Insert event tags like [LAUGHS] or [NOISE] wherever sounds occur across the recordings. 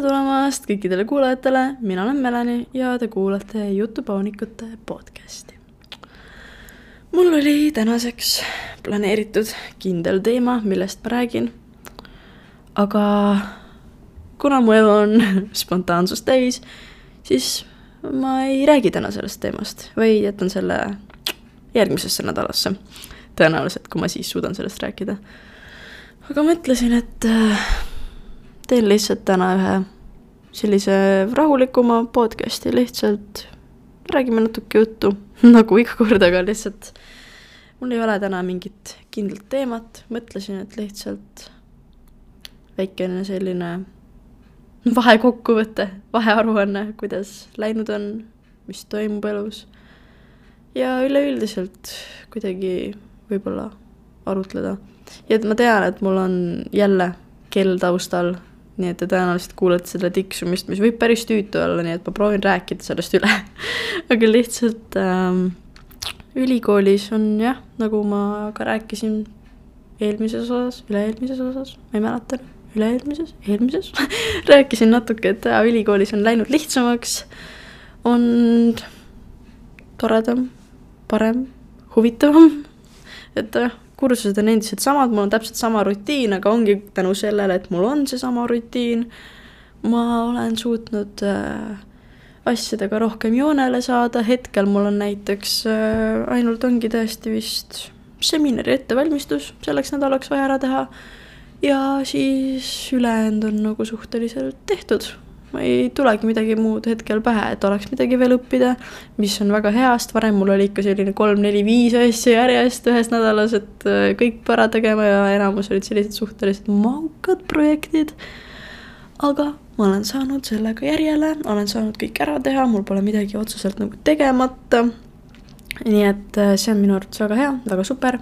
tere tulemast kõikidele kuulajatele, mina olen Melani ja te kuulate Jutupaunikute podcasti. mul oli tänaseks planeeritud kindel teema, millest ma räägin. aga kuna mu elu on [LAUGHS] spontaansust täis, siis ma ei räägi täna sellest teemast, vaid jätan selle järgmisesse nädalasse. tõenäoliselt, kui ma siis suudan sellest rääkida. aga mõtlesin, et äh, teen lihtsalt täna ühe sellise rahulikuma podcast'i, lihtsalt räägime natuke juttu, [LAUGHS] nagu iga kord, aga lihtsalt mul ei ole täna mingit kindlat teemat, mõtlesin, et lihtsalt väikene selline vahekokkuvõte, vahearuanne, kuidas läinud on, mis toimub elus. ja üleüldiselt kuidagi võib-olla arutleda. ja et ma tean, et mul on jälle kell taustal nii et te tõenäoliselt kuulete seda tiksumist, mis võib päris tüütu olla, nii et ma proovin rääkida sellest üle. [LAUGHS] Aga lihtsalt ähm, ülikoolis on jah, nagu ma ka rääkisin eelmises osas, üle-eelmises osas, ma ei mäleta, üle-eelmises, eelmises [LAUGHS] rääkisin natuke, et jaa, ülikoolis on läinud lihtsamaks, on toredam, parem, huvitavam, et jah kursused on endiselt samad, mul on täpselt sama rutiin, aga ongi tänu sellele, et mul on seesama rutiin, ma olen suutnud äh, asjadega rohkem joonele saada, hetkel mul on näiteks äh, ainult ongi tõesti vist seminari ettevalmistus selleks nädalaks vaja ära teha. Ja siis ülejäänud on nagu suhteliselt tehtud ma ei tulegi midagi muud hetkel pähe, et oleks midagi veel õppida, mis on väga hea, sest varem mul oli ikka selline kolm-neli-viis asja järjest ühes nädalas, et äh, kõik ära tegema ja enamus olid sellised suhteliselt mahukad projektid. aga ma olen saanud sellega järjele, olen saanud kõik ära teha, mul pole midagi otseselt nagu tegemata. nii et äh, see on minu arvates väga hea, väga super.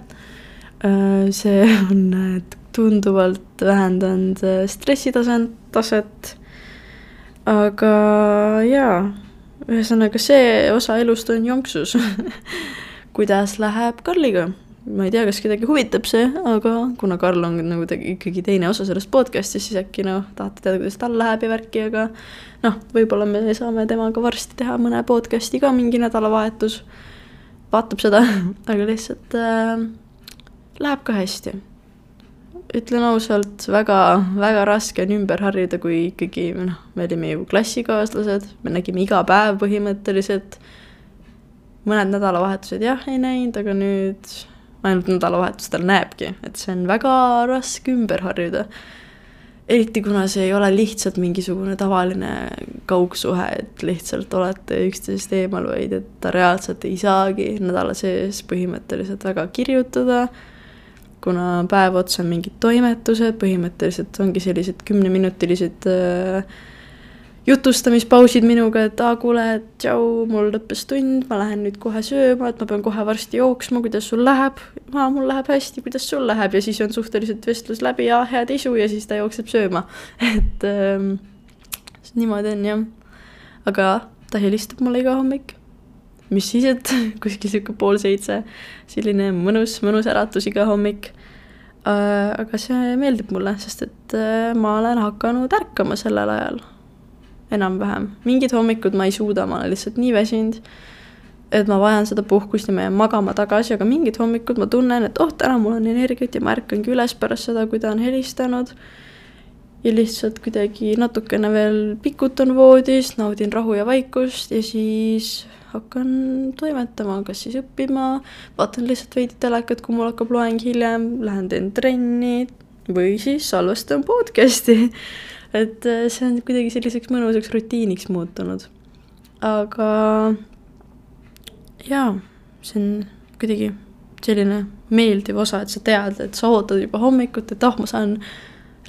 Äh, see [LAUGHS] on tunduvalt vähendanud stressitaset, taset aga jaa, ühesõnaga see osa elust on jonksus [LAUGHS] kuidas läheb Karliga? ma ei tea, kas kedagi huvitab see, aga kuna Karl on nagu ikkagi teine osa sellest podcast'ist, siis äkki noh, tahate teada, kuidas tal läheb ja värki, aga noh, võib-olla me saame temaga varsti teha mõne podcast'i ka mingi nädalavahetus. vaatab seda [LAUGHS] aga lihtsalt äh, läheb ka hästi ütlen ausalt, väga, väga raske on ümber harjuda, kui ikkagi noh, me olime ju klassikaaslased, me nägime iga päev põhimõtteliselt. mõned nädalavahetused jah, ei näinud, aga nüüd ainult nädalavahetustel näebki, et see on väga raske ümber harjuda. eriti kuna see ei ole lihtsalt mingisugune tavaline kaugsuhe, et lihtsalt olete üksteisest eemal, vaid et ta reaalselt ei saagi nädala sees põhimõtteliselt väga kirjutada kuna päev otsa on mingid toimetused, põhimõtteliselt ongi sellised kümneminutilised äh, jutustamispausid minuga, et aa, kuule, et tšau, mul lõppes tund, ma lähen nüüd kohe sööma, et ma pean kohe varsti jooksma, kuidas sul läheb? aa, mul läheb hästi, kuidas sul läheb? ja siis on suhteliselt vestlus läbi, aa, head isu ja siis ta jookseb sööma. [LAUGHS] et ähm, niimoodi on jah. aga ta helistab mulle iga hommik mis siis, et [LAUGHS] kuskil sihuke pool seitse, selline mõnus, mõnus äratus iga hommik. Äh, aga see meeldib mulle, sest et äh, ma olen hakanud ärkama sellel ajal. enam-vähem, mingid hommikud ma ei suuda, ma olen lihtsalt nii väsinud, et ma vajan seda puhkust ja ma jään magama tagasi, aga mingid hommikud ma tunnen, et oh, täna mul on energiat ja ma ärkangi üles pärast seda, kui ta on helistanud ja lihtsalt kuidagi natukene veel pikutan voodis, naudin rahu ja vaikust ja siis hakkan toimetama, kas siis õppima, vaatan lihtsalt veidi telekat, kui mul hakkab loeng hiljem, lähen teen trenni või siis salvestan podcast'i. [LAUGHS] et äh, see on kuidagi selliseks mõnusaks rutiiniks muutunud. aga jaa, see on kuidagi selline meeldiv osa, et sa tead, et sa ootad juba hommikut, et ah oh,, ma saan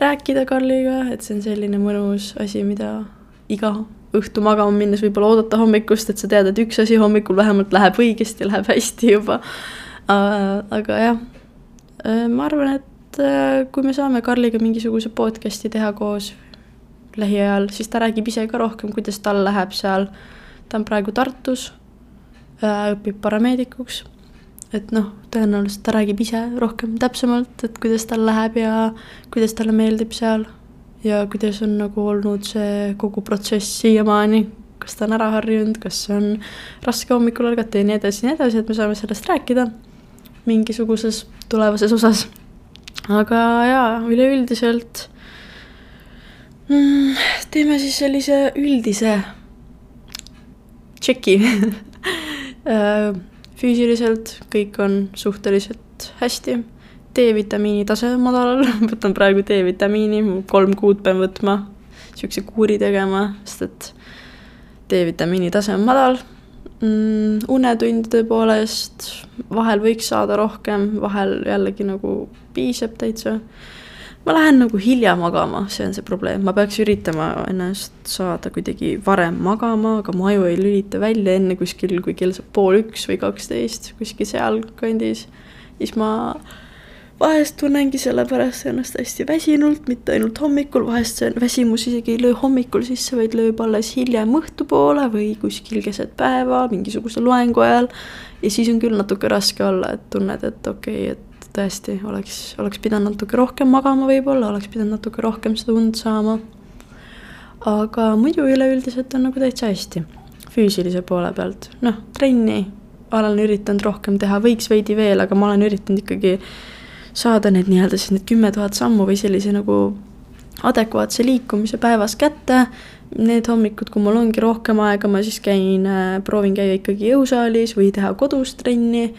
rääkida Karliga, et see on selline mõnus asi, mida iga õhtu magama minnes võib-olla oodata hommikust, et sa tead, et üks asi hommikul vähemalt läheb õigesti, [LAUGHS] läheb hästi juba. aga jah, äh, ma arvan, et äh, kui me saame Karliga mingisuguse podcast'i teha koos lähiajal, siis ta räägib ise ka rohkem, kuidas tal läheb seal. ta on praegu Tartus, äh, õpib parameedikuks. et noh, tõenäoliselt ta räägib ise rohkem täpsemalt, et kuidas tal läheb ja kuidas talle meeldib seal ja kuidas on nagu olnud see kogu protsess siiamaani, kas ta on ära harjunud, kas on raske hommikul ärgata ja nii edasi ja nii edasi, et me saame sellest rääkida mingisuguses tulevases osas. aga jaa, üleüldiselt mm, teeme siis sellise üldise tšeki. [LAUGHS] Äh, füüsiliselt kõik on suhteliselt hästi D-vitamiini tase on madalal, [LAUGHS] võtan praegu D-vitamiini, kolm kuud pean võtma, niisuguse kuuri tegema, sest et D-vitamiini tase on madal mm,. unetundide poolest vahel võiks saada rohkem, vahel jällegi nagu piisab täitsa. ma lähen nagu hilja magama, see on see probleem, ma peaks üritama ennast saada kuidagi varem magama, aga mu aju ei lülita välja enne kuskil, kui kell saab pool üks või kaksteist, kuskil sealkandis. siis ma vahest tunnengi sellepärast ennast hästi väsinult, mitte ainult hommikul, vahest see väsimus isegi ei löö hommikul sisse, vaid lööb alles hiljem õhtupoole või kuskil keset päeva mingisuguse loengu ajal. ja siis on küll natuke raske olla, et tunned, et okei okay,, et tõesti oleks, oleks pidanud natuke rohkem magama võib-olla, oleks pidanud natuke rohkem seda und saama. aga muidu üleüldiselt on nagu täitsa hästi, füüsilise poole pealt, noh, trenni olen üritanud rohkem teha, võiks veidi veel, aga ma olen üritanud ikkagi saada need nii-öelda siis need kümme tuhat sammu või sellise nagu adekvaatse liikumise päevas kätte. Need hommikud, kui mul ongi rohkem aega, ma siis käin, äh, proovin käia ikkagi jõusaalis või teha kodus trenni.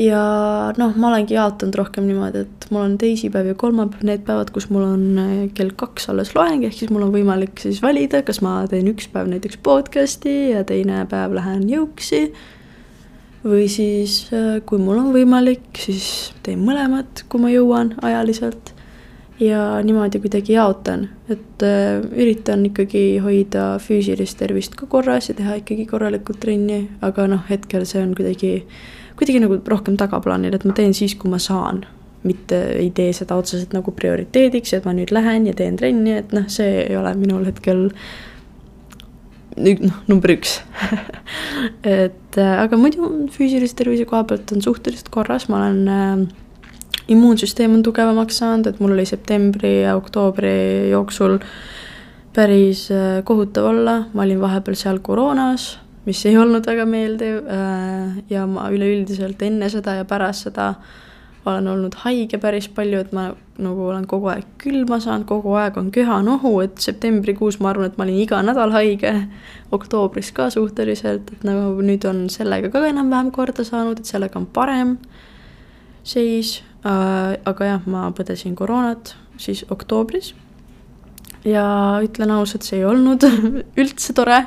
ja noh, ma olengi jaotanud rohkem niimoodi, et mul on teisipäev ja kolmapäev need päevad, kus mul on äh, kell kaks alles loeng, ehk siis mul on võimalik siis valida, kas ma teen üks päev näiteks podcast'i ja teine päev lähen jõuksi või siis, äh, kui mul on võimalik, siis teen mõlemat, kui ma jõuan ajaliselt. ja niimoodi kuidagi jaotan, et äh, üritan ikkagi hoida füüsilist tervist ka korras ja teha ikkagi korralikult trenni, aga noh, hetkel see on kuidagi, kuidagi nagu rohkem tagaplaanil, et ma teen siis, kui ma saan mitte ei tee seda otseselt nagu prioriteediks, et ma nüüd lähen ja teen trenni, et noh, see ei ole minul hetkel noh, number üks. [LAUGHS] Et äh, aga muidu füüsilise tervise koha pealt on suhteliselt korras, ma olen äh, immuunsüsteem on tugevamaks saanud, et mul oli septembri ja oktoobri jooksul päris äh, kohutav olla, ma olin vahepeal seal koroonas, mis ei olnud väga meeldiv äh, ja ma üleüldiselt enne seda ja pärast seda äh, olen olnud haige päris palju, et ma nagu olen kogu aeg külma saanud, kogu aeg on köha-nohu, et septembrikuus ma arvan, et ma olin iga nädal haige, oktoobris ka suhteliselt, et nagu nüüd on sellega ka enam-vähem korda saanud, et sellega on parem seis. Äh,, aga jah, ma põdesin koroonat siis oktoobris. Ja ütlen ausalt, see ei olnud [LAUGHS] üldse tore,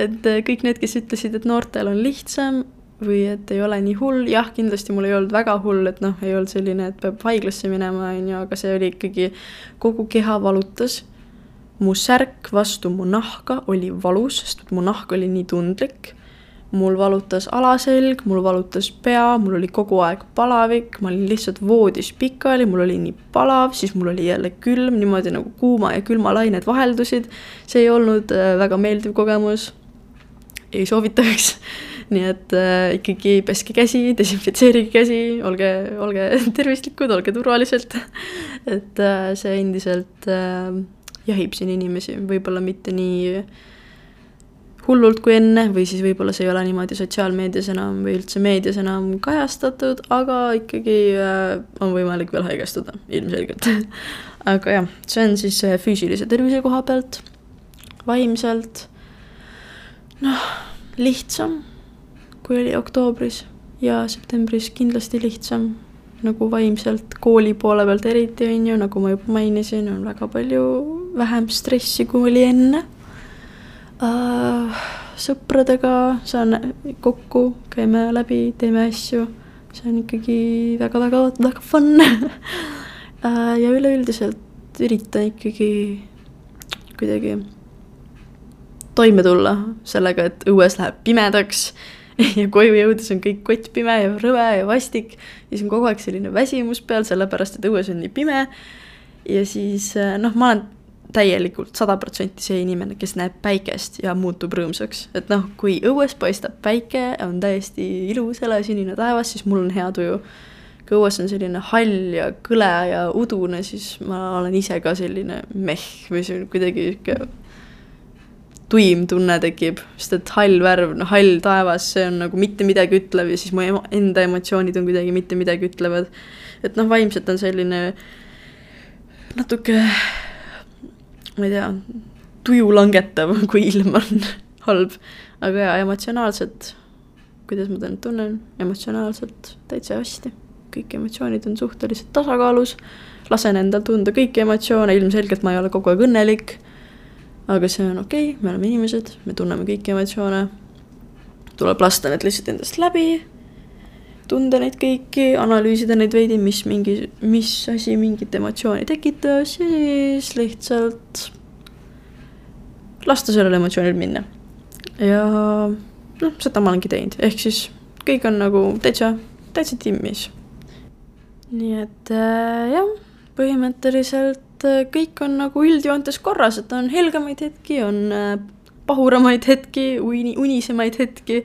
et kõik need, kes ütlesid, et noortel on lihtsam, või et ei ole nii hull, jah, kindlasti mul ei olnud väga hull, et noh, ei olnud selline, et peab haiglasse minema, on ju, aga see oli ikkagi, kogu keha valutas. mu särk vastu mu nahka oli valus, sest mu nahk oli nii tundlik. mul valutas alaselg, mul valutas pea, mul oli kogu aeg palavik, ma olin lihtsalt voodis pikali, mul oli nii palav, siis mul oli jälle külm, niimoodi nagu kuuma ja külma lained vaheldusid. see ei olnud äh, väga meeldiv kogemus. ei soovitaks nii et äh, ikkagi peske käsi, desinfitseerige käsi, olge, olge [LAUGHS] tervislikud, olge turvaliselt. et äh, see endiselt äh, jahib siin inimesi, võib-olla mitte nii hullult kui enne või siis võib-olla see ei ole niimoodi sotsiaalmeedias enam või üldse meedias enam kajastatud, aga ikkagi äh, on võimalik veel haigestuda, ilmselgelt. [LAUGHS] Aga jah, see on siis äh, füüsilise tervise koha pealt, vaimselt noh, lihtsam kui oli oktoobris ja septembris kindlasti lihtsam nagu vaimselt kooli poole pealt eriti on ju, nagu ma juba mainisin, on väga palju vähem stressi, kui oli enne. Uh,. sõpradega saan kokku, käime läbi, teeme asju, see on ikkagi väga-väga-väga fun. Uh, [LAUGHS] ja üleüldiselt üritan ikkagi kuidagi toime tulla sellega, et õues läheb pimedaks [LAUGHS] ja koju jõudes on kõik kottpime ja rõve ja vastik. siis on kogu aeg selline väsimus peal, sellepärast et õues on nii pime. ja siis äh, noh, ma olen täielikult sada protsenti see inimene, kes näeb päikest ja muutub rõõmsaks. et noh, kui õues paistab päike, on täiesti ilus helesinine taevas, siis mul on hea tuju. kui õues on selline hall ja kõle ja udune, siis ma olen ise ka selline meh või see on kuidagi sihuke tuim tunne tekib, sest et hall värv, no hall taevas, see on nagu mitte midagi ütlev ja siis mu ema, enda emotsioonid on kuidagi mitte midagi ütlevad. et noh, vaimselt on selline natuke, ma ei tea, tuju langetav, [LAUGHS] kui ilm on halb, aga jaa, emotsionaalselt, kuidas ma nüüd tunnen, emotsionaalselt täitsa hästi. kõik emotsioonid on suhteliselt tasakaalus, lasen endal tunda kõiki emotsioone, ilmselgelt ma ei ole kogu aeg õnnelik aga see on okei okay,, me oleme inimesed, me tunneme kõiki emotsioone. tuleb lasta need lihtsalt endast läbi, tunda neid kõiki, analüüsida neid veidi, mis mingi, mis asi mingit emotsiooni tekitas ja siis lihtsalt lasta sellel emotsioonil minna. ja noh, seda ma olengi teinud, ehk siis kõik on nagu täitsa, täitsa timmis. nii et äh, jah, põhimõtteliselt et äh, kõik on nagu üldjoontes korras, et on helgemaid hetki, on äh, pahuramaid hetki, uni, unisemaid hetki.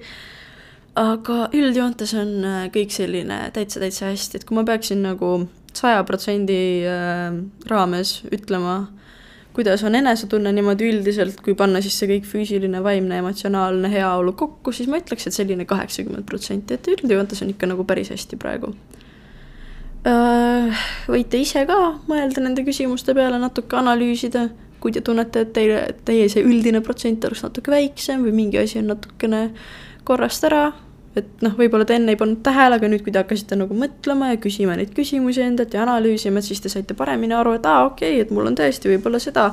aga üldjoontes on äh, kõik selline täitsa, täitsa hästi, et kui ma peaksin nagu saja protsendi raames ütlema, kuidas on enesetunne niimoodi üldiselt, kui panna siis see kõik füüsiline, vaimne, emotsionaalne heaolu kokku, siis ma ütleks, et selline kaheksakümmend protsenti, et üldjoontes on ikka nagu päris hästi praegu võite ise ka mõelda nende küsimuste peale, natuke analüüsida, kui te tunnete, et teile, teie see üldine protsent oleks natuke väiksem või mingi asi on natukene korrast ära. et noh, võib-olla te enne ei pannud tähele, aga nüüd, kui te hakkasite nagu mõtlema ja küsima neid küsimusi endalt ja analüüsima, siis te saite paremini aru, et aa, okei okay,, et mul on tõesti võib-olla seda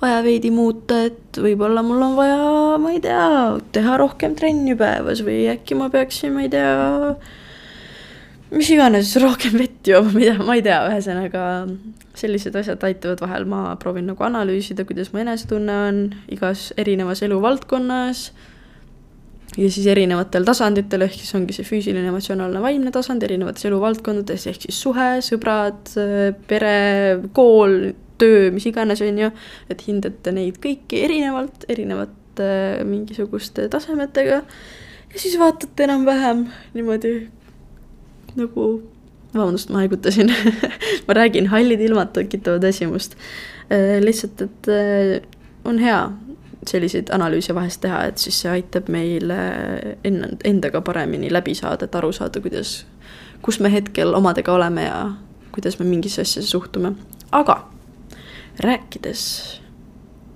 vaja veidi muuta, et võib-olla mul on vaja, ma ei tea, teha rohkem trenni päevas või äkki ma peaksin, ma ei tea mis iganes, rohkem vett jooma, mida, ma ei tea, ühesõnaga sellised asjad aitavad vahel, ma proovin nagu analüüsida, kuidas mu enesetunne on igas erinevas eluvaldkonnas ja siis erinevatel tasanditel, ehk siis ongi see füüsiline, emotsionaalne, vaimne tasand erinevates eluvaldkondades, ehk siis suhe, sõbrad, pere, kool, töö, mis iganes, on ju, et hindate neid kõiki erinevalt, erinevate mingisuguste tasemetega. Ja siis vaatate enam-vähem niimoodi nagu, vabandust, ma haigutasin [LAUGHS] ma räägin, hallid ilmad tekitavad väsimust. Äh, lihtsalt, et äh, on hea selliseid analüüse vahest teha, et siis see aitab meil enne, endaga paremini läbi saada, et aru saada, kuidas, kus me hetkel omadega oleme ja kuidas me mingisse asja suhtume. aga rääkides,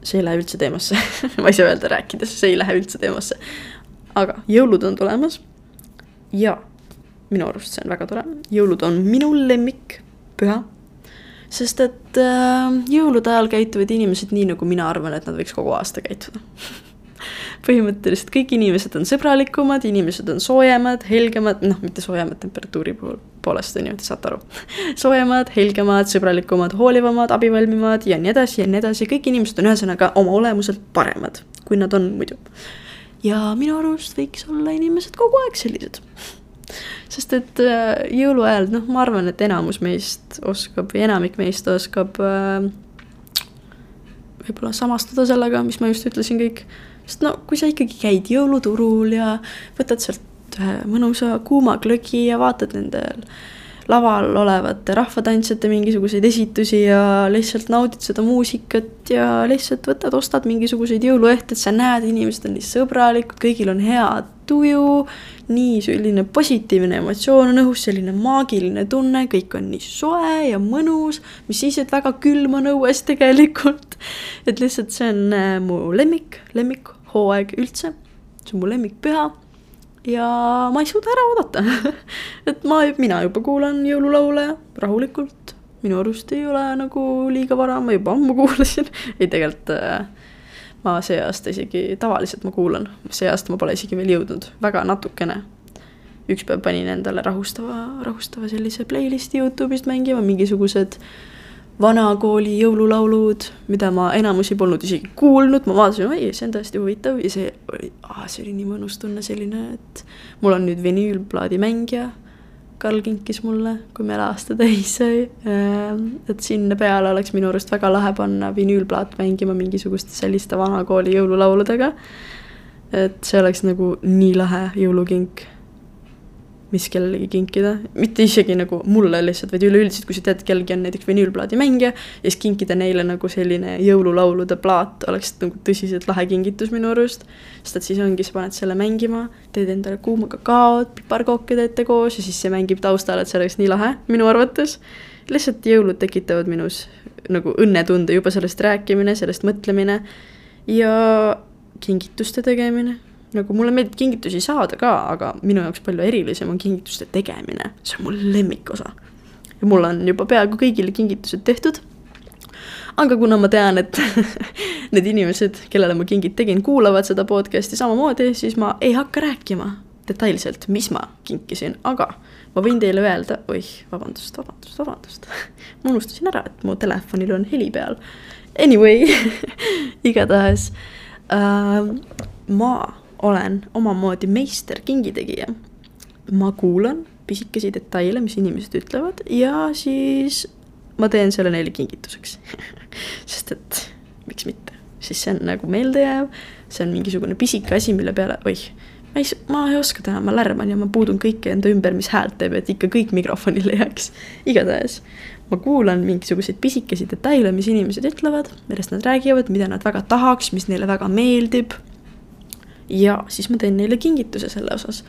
see ei lähe üldse teemasse [LAUGHS] ma ei saa öelda rääkides, see ei lähe üldse teemasse. aga jõulud on tulemas ja minu arust see on väga tore, jõulud on minu lemmikpüha. sest et äh, jõulude ajal käituvad inimesed nii, nagu mina arvan, et nad võiks kogu aasta käituda [LAUGHS] põhimõtteliselt kõik inimesed on sõbralikumad, inimesed on soojemad, helgemad, noh, mitte soojemad temperatuuri puhul, poolest on ju, te saate aru [LAUGHS] soojemad, helgemad, sõbralikumad, hoolivamad, abivalmimad ja nii edasi ja nii edasi, kõik inimesed on ühesõnaga oma olemuselt paremad, kui nad on muidu. ja minu arust võiks olla inimesed kogu aeg sellised sest et äh, jõuluajal, noh, ma arvan, et enamus meist oskab või enamik meist oskab äh, võib-olla samastuda sellega, mis ma just ütlesin kõik. sest no kui sa ikkagi käid jõuluturul ja võtad sealt ühe mõnusa kuuma glögi ja vaatad nendel laval olevate rahvatantsijate mingisuguseid esitusi ja lihtsalt naudid seda muusikat ja lihtsalt võtad, ostad mingisuguseid jõuluehteid, sa näed, inimesed on nii sõbralikud, kõigil on hea tuju, nii selline positiivne emotsioon on õhus, selline maagiline tunne, kõik on nii soe ja mõnus, mis siis, et väga külm on õues [LAUGHS] tegelikult. et lihtsalt see on äh, mu lemmik, lemmikhooaeg üldse, see on mu lemmikpüha ja ma ei suuda ära oodata. [LAUGHS] Et ma, mina juba kuulan jõululaule rahulikult, minu arust ei ole nagu liiga vara, ma juba ammu kuulasin. [LAUGHS] Ei tegelikult äh, ma see aasta isegi, tavaliselt ma kuulan, see aasta ma pole isegi veel jõudnud, väga natukene. üks päev panin endale rahustava, rahustava sellise playlist'i Youtube'ist mängima, mingisugused vanakooli jõululaulud, mida ma enamusi polnud isegi kuulnud, ma vaatasin, oi, see on tõesti huvitav ja see oli, see oli nii mõnus tunne selline, et mul on nüüd vinüülplaadi mängija. Karl kinkis mulle, kui meil aasta täis sai. Ehm, et sinna peale oleks minu arust väga lahe panna vinüülplaat mängima mingisuguste selliste vanakooli jõululauludega. et see oleks nagu nii lahe jõulukink. Mis kellelegi kinkida, mitte isegi nagu mulle lihtsalt, vaid üleüldiselt, kui sa tead, kellelgi on näiteks vinüülplaadimängija ja siis kinkida neile nagu selline jõululaulude plaat oleks nagu tõsiselt lahe kingitus minu arust. sest et siis ongi, sa paned selle mängima, teed endale kuuma kakaod, piparkooke teete koos ja siis see mängib taustal, et see oleks nii lahe minu arvates. lihtsalt jõulud tekitavad minus nagu õnnetunde juba sellest rääkimine, sellest mõtlemine ja kingituste tegemine nagu mulle meeldib kingitusi saada ka, aga minu jaoks palju erilisem on kingituste tegemine, see on mul lemmikosa. ja mul on juba peaaegu kõigile kingitused tehtud. aga kuna ma tean, et [LAUGHS] need inimesed, kellele ma kingid tegin, kuulavad seda podcast'i samamoodi, siis ma ei hakka rääkima detailselt, mis ma kinkisin, aga ma võin teile öelda, oih, vabandust, vabandust, vabandust [LAUGHS] ma unustasin ära, et mu telefonil on heli peal. Anyway [LAUGHS] igatahes äh, ma olen omamoodi meister kingitegija. ma kuulan pisikesi detaile, mis inimesed ütlevad ja siis ma teen selle neile kingituseks [LAUGHS] sest et miks mitte, siis see on nagu meeldejääv, see on mingisugune pisike asi, mille peale, oih, ma ei, ma ei oska teha, ma lärman ja ma puudun kõike enda ümber, mis häält teeb, et ikka kõik mikrofonile jääks. igatahes ma kuulan mingisuguseid pisikesi detaile, mis inimesed ütlevad, millest nad räägivad, mida nad väga tahaks, mis neile väga meeldib ja siis ma teen neile kingituse selle osas.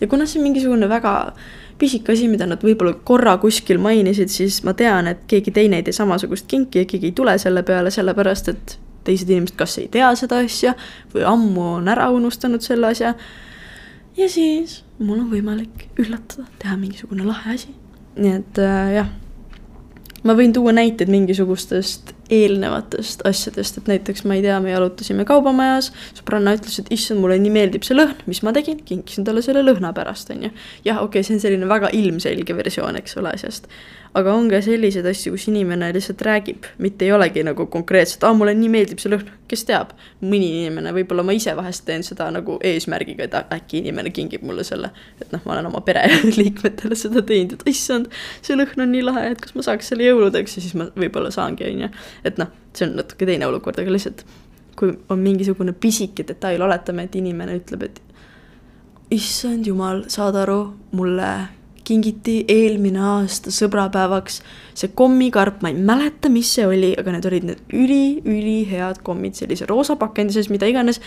ja kuna see on mingisugune väga pisike asi, mida nad võib-olla korra kuskil mainisid, siis ma tean, et keegi teine ei tee samasugust kinki ja keegi ei tule selle peale, sellepärast et teised inimesed kas ei tea seda asja või ammu on ära unustanud selle asja. ja siis mul on võimalik üllatada, teha mingisugune lahe asi. nii et äh, jah, ma võin tuua näiteid mingisugustest eelnevatest asjadest, et näiteks ma ei tea, me jalutasime kaubamajas, sõbranna ütles, et issand, mulle nii meeldib see lõhn, mis ma tegin, kinkisin talle selle lõhna pärast, on ju. jah, okei okay,, see on selline väga ilmselge versioon, eks ole, asjast aga on ka selliseid asju, kus inimene lihtsalt räägib, mitte ei olegi nagu konkreetselt, aa, mulle nii meeldib see lõhn, kes teab. mõni inimene, võib-olla ma ise vahest teen seda nagu eesmärgiga, et äkki inimene kingib mulle selle. et noh, ma olen oma pereliikmetele [LAUGHS] seda teinud, et issand, see lõhn on nii lahe, et kas ma saaks selle jõuludeks ja siis ma võib-olla saangi, on ju. Et noh, see on natuke teine olukord, aga lihtsalt kui on mingisugune pisike detail, oletame, et inimene ütleb, et issand jumal, saad aru, mulle kingiti eelmine aasta sõbrapäevaks see kommikarp, ma ei mäleta, mis see oli, aga need olid need üli-ülihead kommid sellise roosa pakendises, mida iganes.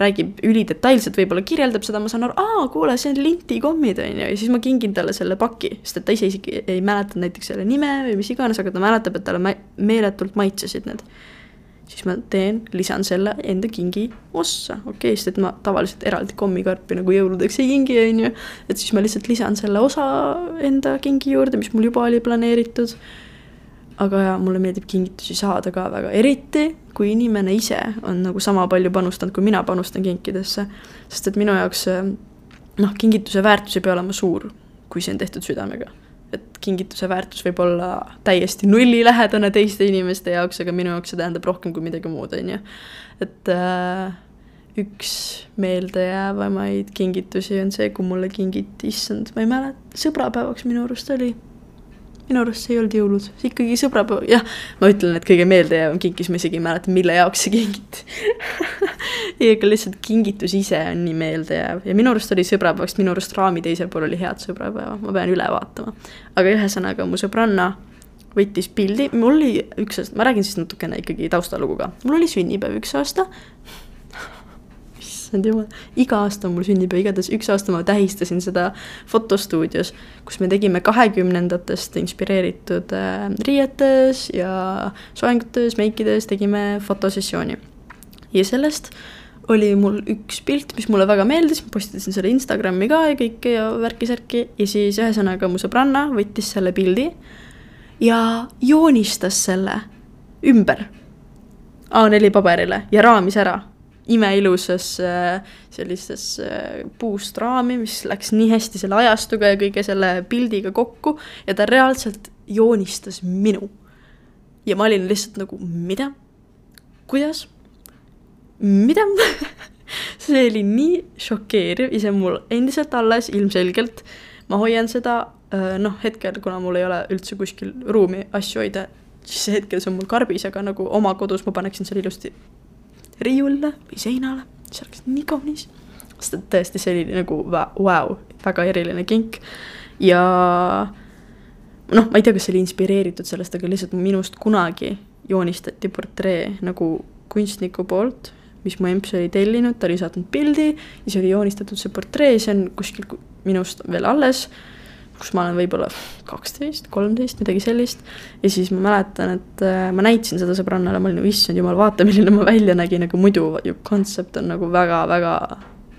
räägib ülidetailselt, võib-olla kirjeldab seda, ma saan aru, aa, kuule, see on lintikommid, on ju, ja siis ma kingin talle selle paki, sest et ta ise isegi ei mäleta näiteks selle nime või mis iganes, aga ta mäletab, et talle meeletult maitsesid need siis ma teen, lisan selle enda kingi ossa, okei okay,, sest et ma tavaliselt eraldi kommikarpi nagu jõuludeks ei kingi, on ju. et siis ma lihtsalt lisan selle osa enda kingi juurde, mis mul juba oli planeeritud. aga jaa, mulle meeldib kingitusi saada ka väga, eriti kui inimene ise on nagu sama palju panustanud, kui mina panustan kinkidesse. sest et minu jaoks noh, kingituse väärtus ei pea olema suur, kui see on tehtud südamega et kingituse väärtus võib olla täiesti nullilähedane teiste inimeste jaoks, aga minu jaoks see tähendab rohkem kui midagi muud, on ju. et äh, üks meeldejäävamaid kingitusi on see, kui mulle kingiti, issand, ma ei mäleta, sõbrapäevaks minu arust oli minu arust see ei olnud jõulud, see ikkagi sõbrapäev, jah, ma ütlen, et kõige meeldejäävam kinkis, ma isegi ei mäleta, mille jaoks see kingiti. [LAUGHS] Ei, aga lihtsalt kingitus ise on nii meeldejääv ja minu arust oli sõbrapäevaks, minu arust raami teisel pool oli head sõbrapäeva, ma pean üle vaatama. aga ühesõnaga, mu sõbranna võttis pildi, mul oli üks aasta, ma räägin siis natukene ikkagi taustalugu ka, mul oli sünnipäev üks aasta issand jumal, iga aasta on mul sünnipäev, igatahes üks aasta ma tähistasin seda fotostuudios, kus me tegime kahekümnendatest inspireeritud äh, riietes ja soengutes, meikides tegime fotosessiooni. ja sellest oli mul üks pilt, mis mulle väga meeldis, ma postitasin selle Instagrami ka ja kõike ja värki-särki ja siis ühesõnaga mu sõbranna võttis selle pildi ja joonistas selle ümber A4 paberile ja raamis ära imeilusasse sellisesse puust raami, mis läks nii hästi selle ajastuga ja kõige selle pildiga kokku ja ta reaalselt joonistas minu. ja ma olin lihtsalt nagu, mida? kuidas? mida [LAUGHS] see oli nii šokeeriv ja see on mul endiselt alles, ilmselgelt. ma hoian seda, äh, noh, hetkel, kuna mul ei ole üldse kuskil ruumi asju hoida, siis hetkel see on mul karbis, aga nagu oma kodus ma paneksin selle ilusti riiulile või seinale, see oleks nii kaunis. sest et tõesti, see oli nagu vau wow., väga eriline kink ja noh, ma ei tea, kas see oli inspireeritud sellest, aga lihtsalt minust kunagi joonistati portree nagu kunstniku poolt, mis mu emps oli tellinud, ta oli saatnud pildi siis oli joonistatud see portree, see on kuskil minust veel alles, kus ma olen võib-olla kaksteist, kolmteist, midagi sellist. ja siis ma mäletan, et äh, ma näitasin seda sõbrannale, ma olin issand jumal, vaata, milline ma välja nägin, nagu muidu ju kontsept on nagu väga-väga,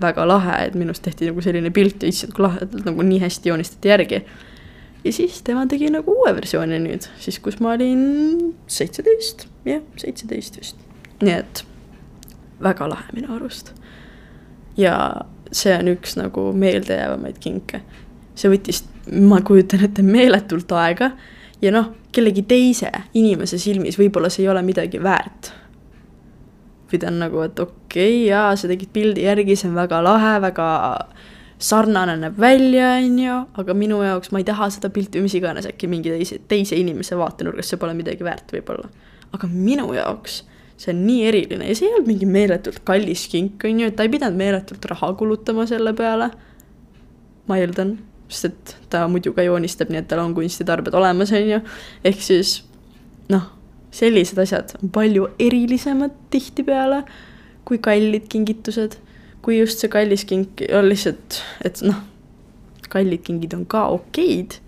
väga lahe, et minust tehti nagu selline pilt ja issand, kui lahe, nagu nii hästi joonistati järgi ja siis tema tegi nagu uue versiooni nüüd, siis kus ma olin seitseteist, jah, seitseteist vist. nii et väga lahe minu arust. ja see on üks nagu meeldejäävamaid kinke. see võttis, ma kujutan ette, meeletult aega ja noh, kellegi teise inimese silmis võib-olla see ei ole midagi väärt. või ta on nagu, et okei okay,, jaa, sa tegid pildi järgi, see on väga lahe, väga sarnane näeb välja, on ju, aga minu jaoks ma ei taha seda pilti, mis iganes, äkki mingi teise, teise inimese vaatenurgast, see pole midagi väärt võib-olla. aga minu jaoks see on nii eriline ja see ei olnud mingi meeletult kallis kink, on ju, et ta ei pidanud meeletult raha kulutama selle peale. ma eeldan, sest et ta muidu ka joonistab, nii et tal on kunstitarbed olemas, on ju, ehk siis noh, sellised asjad on palju erilisemad tihtipeale kui kallid kingitused. Kui just see kallis kink on lihtsalt, et noh, kallid kingid on ka okeid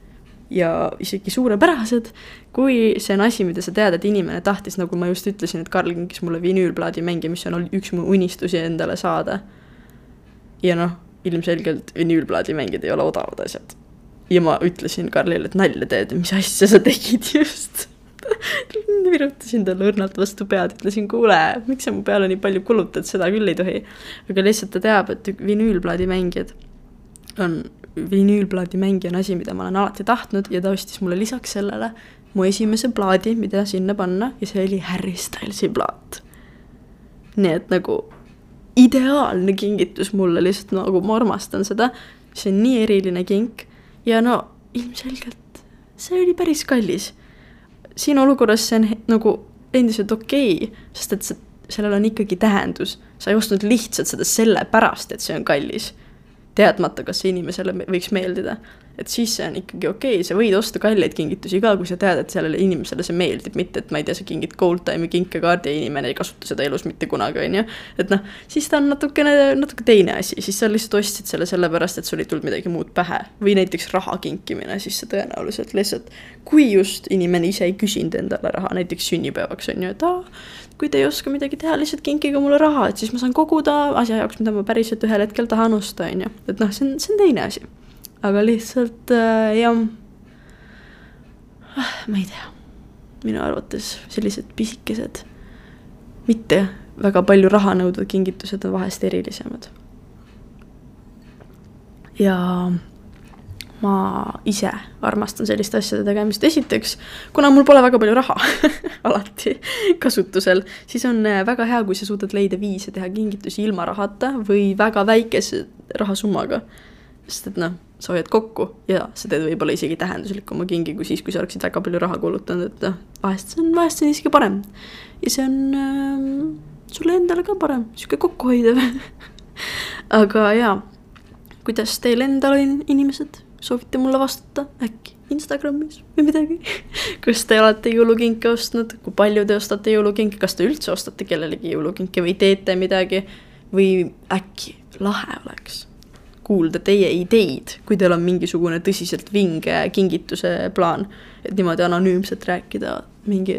ja isegi suurepärased, kui see on asi, mida sa tead, et inimene tahtis, nagu ma just ütlesin, et Karl kinkis mulle vinüülplaadi mänge, mis on üks mu unistusi endale saada. ja noh, ilmselgelt vinüülplaadi mängid ei ole odavad asjad. ja ma ütlesin Karlile, et nalja teed, mis asja sa tegid just [LAUGHS] virutasin talle õrnalt vastu pead, ütlesin, kuule, miks sa mu peale nii palju kulutad, seda küll ei tohi. aga lihtsalt ta teab, et vinüülplaadi mängijad on, vinüülplaadi mängija on asi, mida ma olen alati tahtnud ja ta ostis mulle lisaks sellele mu esimese plaadi, mida sinna panna ja see oli Harry Stylesi plaat. nii et nagu ideaalne kingitus mulle lihtsalt nagu ma armastan seda, see on nii eriline kink. Ja no ilmselgelt see oli päris kallis. Siin olukorras see on nagu endiselt okei okay,, sest et see, sellel on ikkagi tähendus. sa ei ostnud lihtsalt seda sellepärast, et see on kallis, teadmata, kas see inimesele võiks meeldida et siis see on ikkagi okei okay,, sa võid osta kalleid kingitusi ka, kui sa tead, et sellele inimesele see meeldib, mitte et ma ei tea, sa kingid Gold Time'i kinkekaardi ja inimene ei kasuta seda elus mitte kunagi, on ju. et noh, siis ta on natukene, natuke teine asi, siis sa lihtsalt ostsid selle sellepärast, et sul ei tulnud midagi muud pähe. või näiteks raha kinkimine, siis see tõenäoliselt lihtsalt, kui just inimene ise ei küsinud endale raha, näiteks sünnipäevaks on ju, et aa, kui te ei oska midagi teha, lihtsalt kinkige mulle raha, et siis ma saan koguda asja jaoks, mida ma päriselt ühel hetkel tahan osta, on ju. et noh, see on, see on teine asi aga lihtsalt äh, jah, ah, ma ei tea, minu arvates sellised pisikesed, mitte väga palju raha nõudvad kingitused on vahest erilisemad. ja ma ise armastan selliste asjade tegemist, esiteks, kuna mul pole väga palju raha [LAUGHS] alati kasutusel, siis on äh, väga hea, kui sa suudad leida viise teha kingitusi ilma rahata või väga väikese rahasummaga. sest et noh sa hoiad kokku ja sa teed võib-olla isegi tähenduslikuma kingi kui siis, kui sa oleksid väga palju raha kulutanud, et noh, vahest see on, vahest see on isegi parem. ja see on äh, sulle endale ka parem, sihuke kokkuhoidev. [LAUGHS] Aga jaa, kuidas teil endal on, inimesed, soovite mulle vastata, äkki Instagramis või midagi? [LAUGHS] Kas te olete jõulukinke ostnud, kui palju te ostate jõulukinke, kas te üldse ostate kellelegi jõulukinke või teete midagi? Või äkki lahe oleks kuulda teie ideid, kui teil on mingisugune tõsiselt vinge kingituse plaan. et niimoodi anonüümselt rääkida mingi,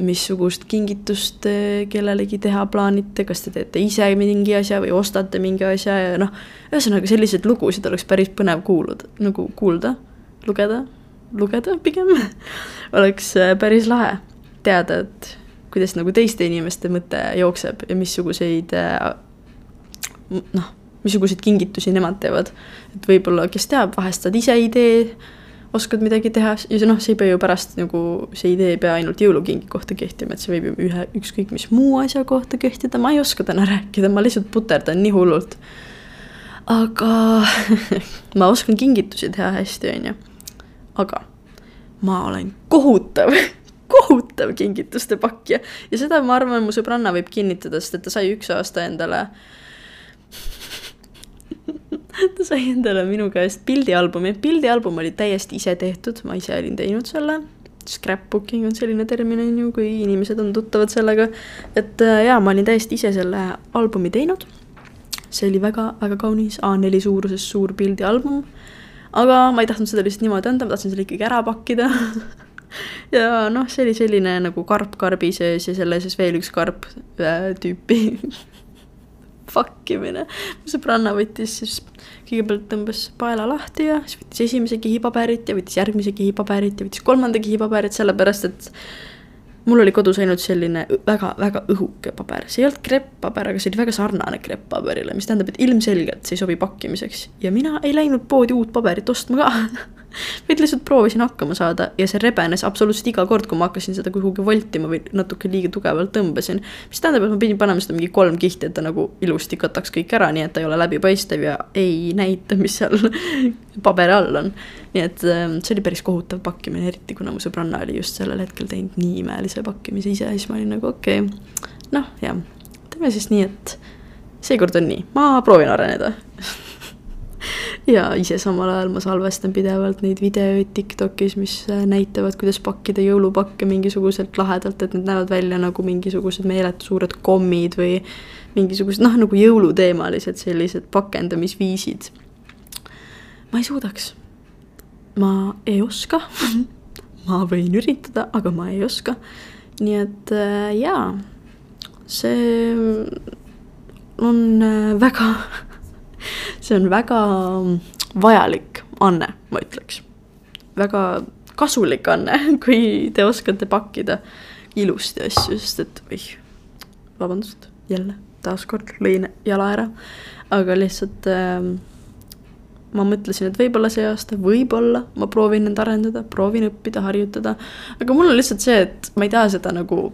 missugust kingitust kellelegi teha plaanite, kas te teete ise mingi asja või ostate mingi asja ja noh, ühesõnaga selliseid lugusid oleks päris põnev kuuluda, nagu kuulda, lugeda, lugeda pigem [LAUGHS] oleks äh, päris lahe teada, et kuidas nagu teiste inimeste mõte jookseb ja missuguseid äh, noh missuguseid kingitusi nemad teevad. et võib-olla, kes teab, vahest saad ise idee, oskad midagi teha ja see noh, see ei pea ju pärast nagu, see idee ei pea ainult jõulukingi kohta kehtima, et see võib ju ühe, ükskõik mis muu asja kohta kehtida, ma ei oska täna rääkida, ma lihtsalt puterdan nii hullult. aga [LAUGHS] ma oskan kingitusi teha hästi, on ju. aga ma olen kohutav [LAUGHS] kohutav kingituste pakk ja, ja seda ma arvan, mu sõbranna võib kinnitada, sest et ta sai üks aasta endale [LAUGHS] ta sai endale minu käest pildialbumi, pildialbum oli täiesti ise tehtud, ma ise olin teinud selle. Scrapbooking on selline termin, on ju, kui inimesed on tuttavad sellega. et äh, jaa, ma olin täiesti ise selle albumi teinud. see oli väga-väga kaunis A4 suuruses suur pildialbum. aga ma ei tahtnud seda lihtsalt niimoodi anda, ma tahtsin selle ikkagi ära pakkida [LAUGHS] ja noh, see oli selline nagu karp karbi sees ja selle sees veel üks karp äh, tüüpi [LAUGHS] fuck imine. mu sõbranna võttis siis, kõigepealt tõmbas paela lahti ja siis võttis esimese kihi paberit ja võttis järgmise kihi paberit ja võttis kolmanda kihi paberit, sellepärast et mul oli kodus ainult selline väga-väga õhuke paber, see ei olnud krepppaber, aga see oli väga sarnane krepppaberile, mis tähendab, et ilmselgelt see ei sobi pakkimiseks. Ja mina ei läinud poodi uut paberit ostma ka [LAUGHS] [LAUGHS] vaid lihtsalt proovisin hakkama saada ja see rebenes absoluutselt iga kord, kui ma hakkasin seda kuhugi voltima või natuke liiga tugevalt tõmbasin. mis tähendab, et ma pidin panema seda mingi kolm kihti, et ta nagu ilusti kataks kõik ära, nii et ta ei ole läbipaistev ja ei näita, mis seal [LAUGHS] paberi all on. nii et ähm, see oli päris kohutav pakkimine, eriti kuna mu sõbranna oli just sellel hetkel teinud nii imelise pakkimise ise ja siis ma olin nagu okei okay., noh jah, teeme siis nii, et seekord on nii, ma proovin areneda [LAUGHS] ja ise samal ajal ma salvestan pidevalt neid videoid Tiktokis, mis äh, näitavad, kuidas pakkida jõulupakke mingisuguselt lahedalt, et need näevad välja nagu mingisugused meeletu suured kommid või mingisugused noh, nagu jõuluteemalised sellised pakendamisviisid. ma ei suudaks. ma ei oska [LAUGHS] ma võin üritada, aga ma ei oska. nii et äh, jaa, see on äh, väga [LAUGHS] see on väga vajalik anne, ma ütleks. väga kasulik anne, [LAUGHS] kui te oskate pakkida ilusti asju, sest et oih, vabandust, jälle taaskord lõin jala ära, aga lihtsalt äh, ma mõtlesin, et võib-olla see aasta, võib-olla ma proovin end arendada, proovin õppida, harjutada, aga mul on lihtsalt see, et ma ei taha seda nagu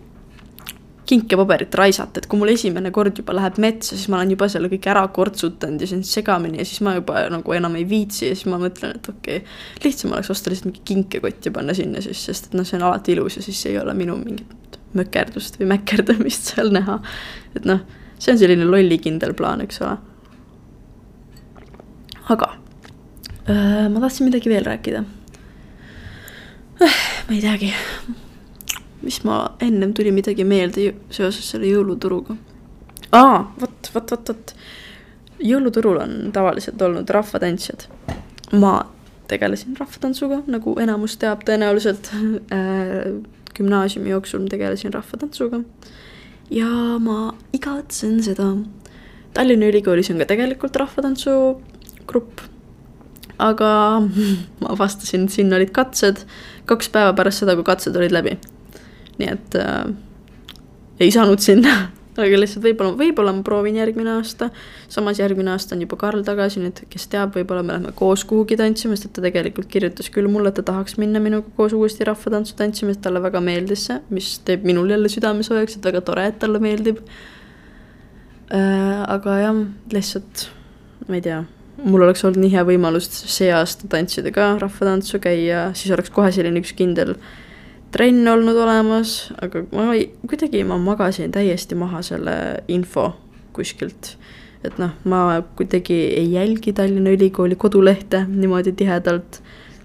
kinkepaberit raisata, et kui mul esimene kord juba läheb metsa, siis ma olen juba selle kõik ära kortsutanud ja see on segamini ja siis ma juba nagu enam ei viitsi ja siis ma mõtlen, et okei okay,, lihtsam oleks osta lihtsalt mingi kinkekott ja panna sinna siis, sest et noh, see on alati ilus ja siis ei ole minu mingit mökerdust või mäkerdamist seal näha. et noh, see on selline lollikindel plaan, eks ole. aga äh, ma tahtsin midagi veel rääkida äh,. ma ei teagi mis ma, ennem tuli midagi meelde seoses selle jõuluturuga. aa, vot, vot, vot, vot. jõuluturul on tavaliselt olnud rahvatantsijad. ma tegelesin rahvatantsuga, nagu enamus teab tõenäoliselt [LAUGHS] äh,. gümnaasiumi jooksul tegelesin rahvatantsuga. ja ma igatsen seda. Tallinna Ülikoolis on ka tegelikult rahvatantsugrupp aga [LAUGHS] ma avastasin, et sinna olid katsed kaks päeva pärast seda, kui katsed olid läbi nii et äh, ei saanud sinna [LAUGHS] aga lihtsalt võib-olla, võib-olla ma proovin järgmine aasta. samas järgmine aasta on juba Karl tagasi, et kes teab, võib-olla me läheme koos kuhugi tantsima, sest et ta tegelikult kirjutas küll mulle, et ta tahaks minna minuga koos uuesti rahvatantsu tantsima, sest talle väga meeldis see, mis teeb minul jälle südame soojaks, et väga tore, et talle meeldib äh,. aga jah, lihtsalt ma ei tea, mul oleks olnud nii hea võimalus see aasta tantsida ka rahvatantsu, käia, siis oleks kohe selline üks kindel äh, trenn olnud olemas, aga ma ei, kuidagi ma magasin täiesti maha selle info kuskilt. et noh, ma kuidagi ei jälgi Tallinna Ülikooli kodulehte niimoodi tihedalt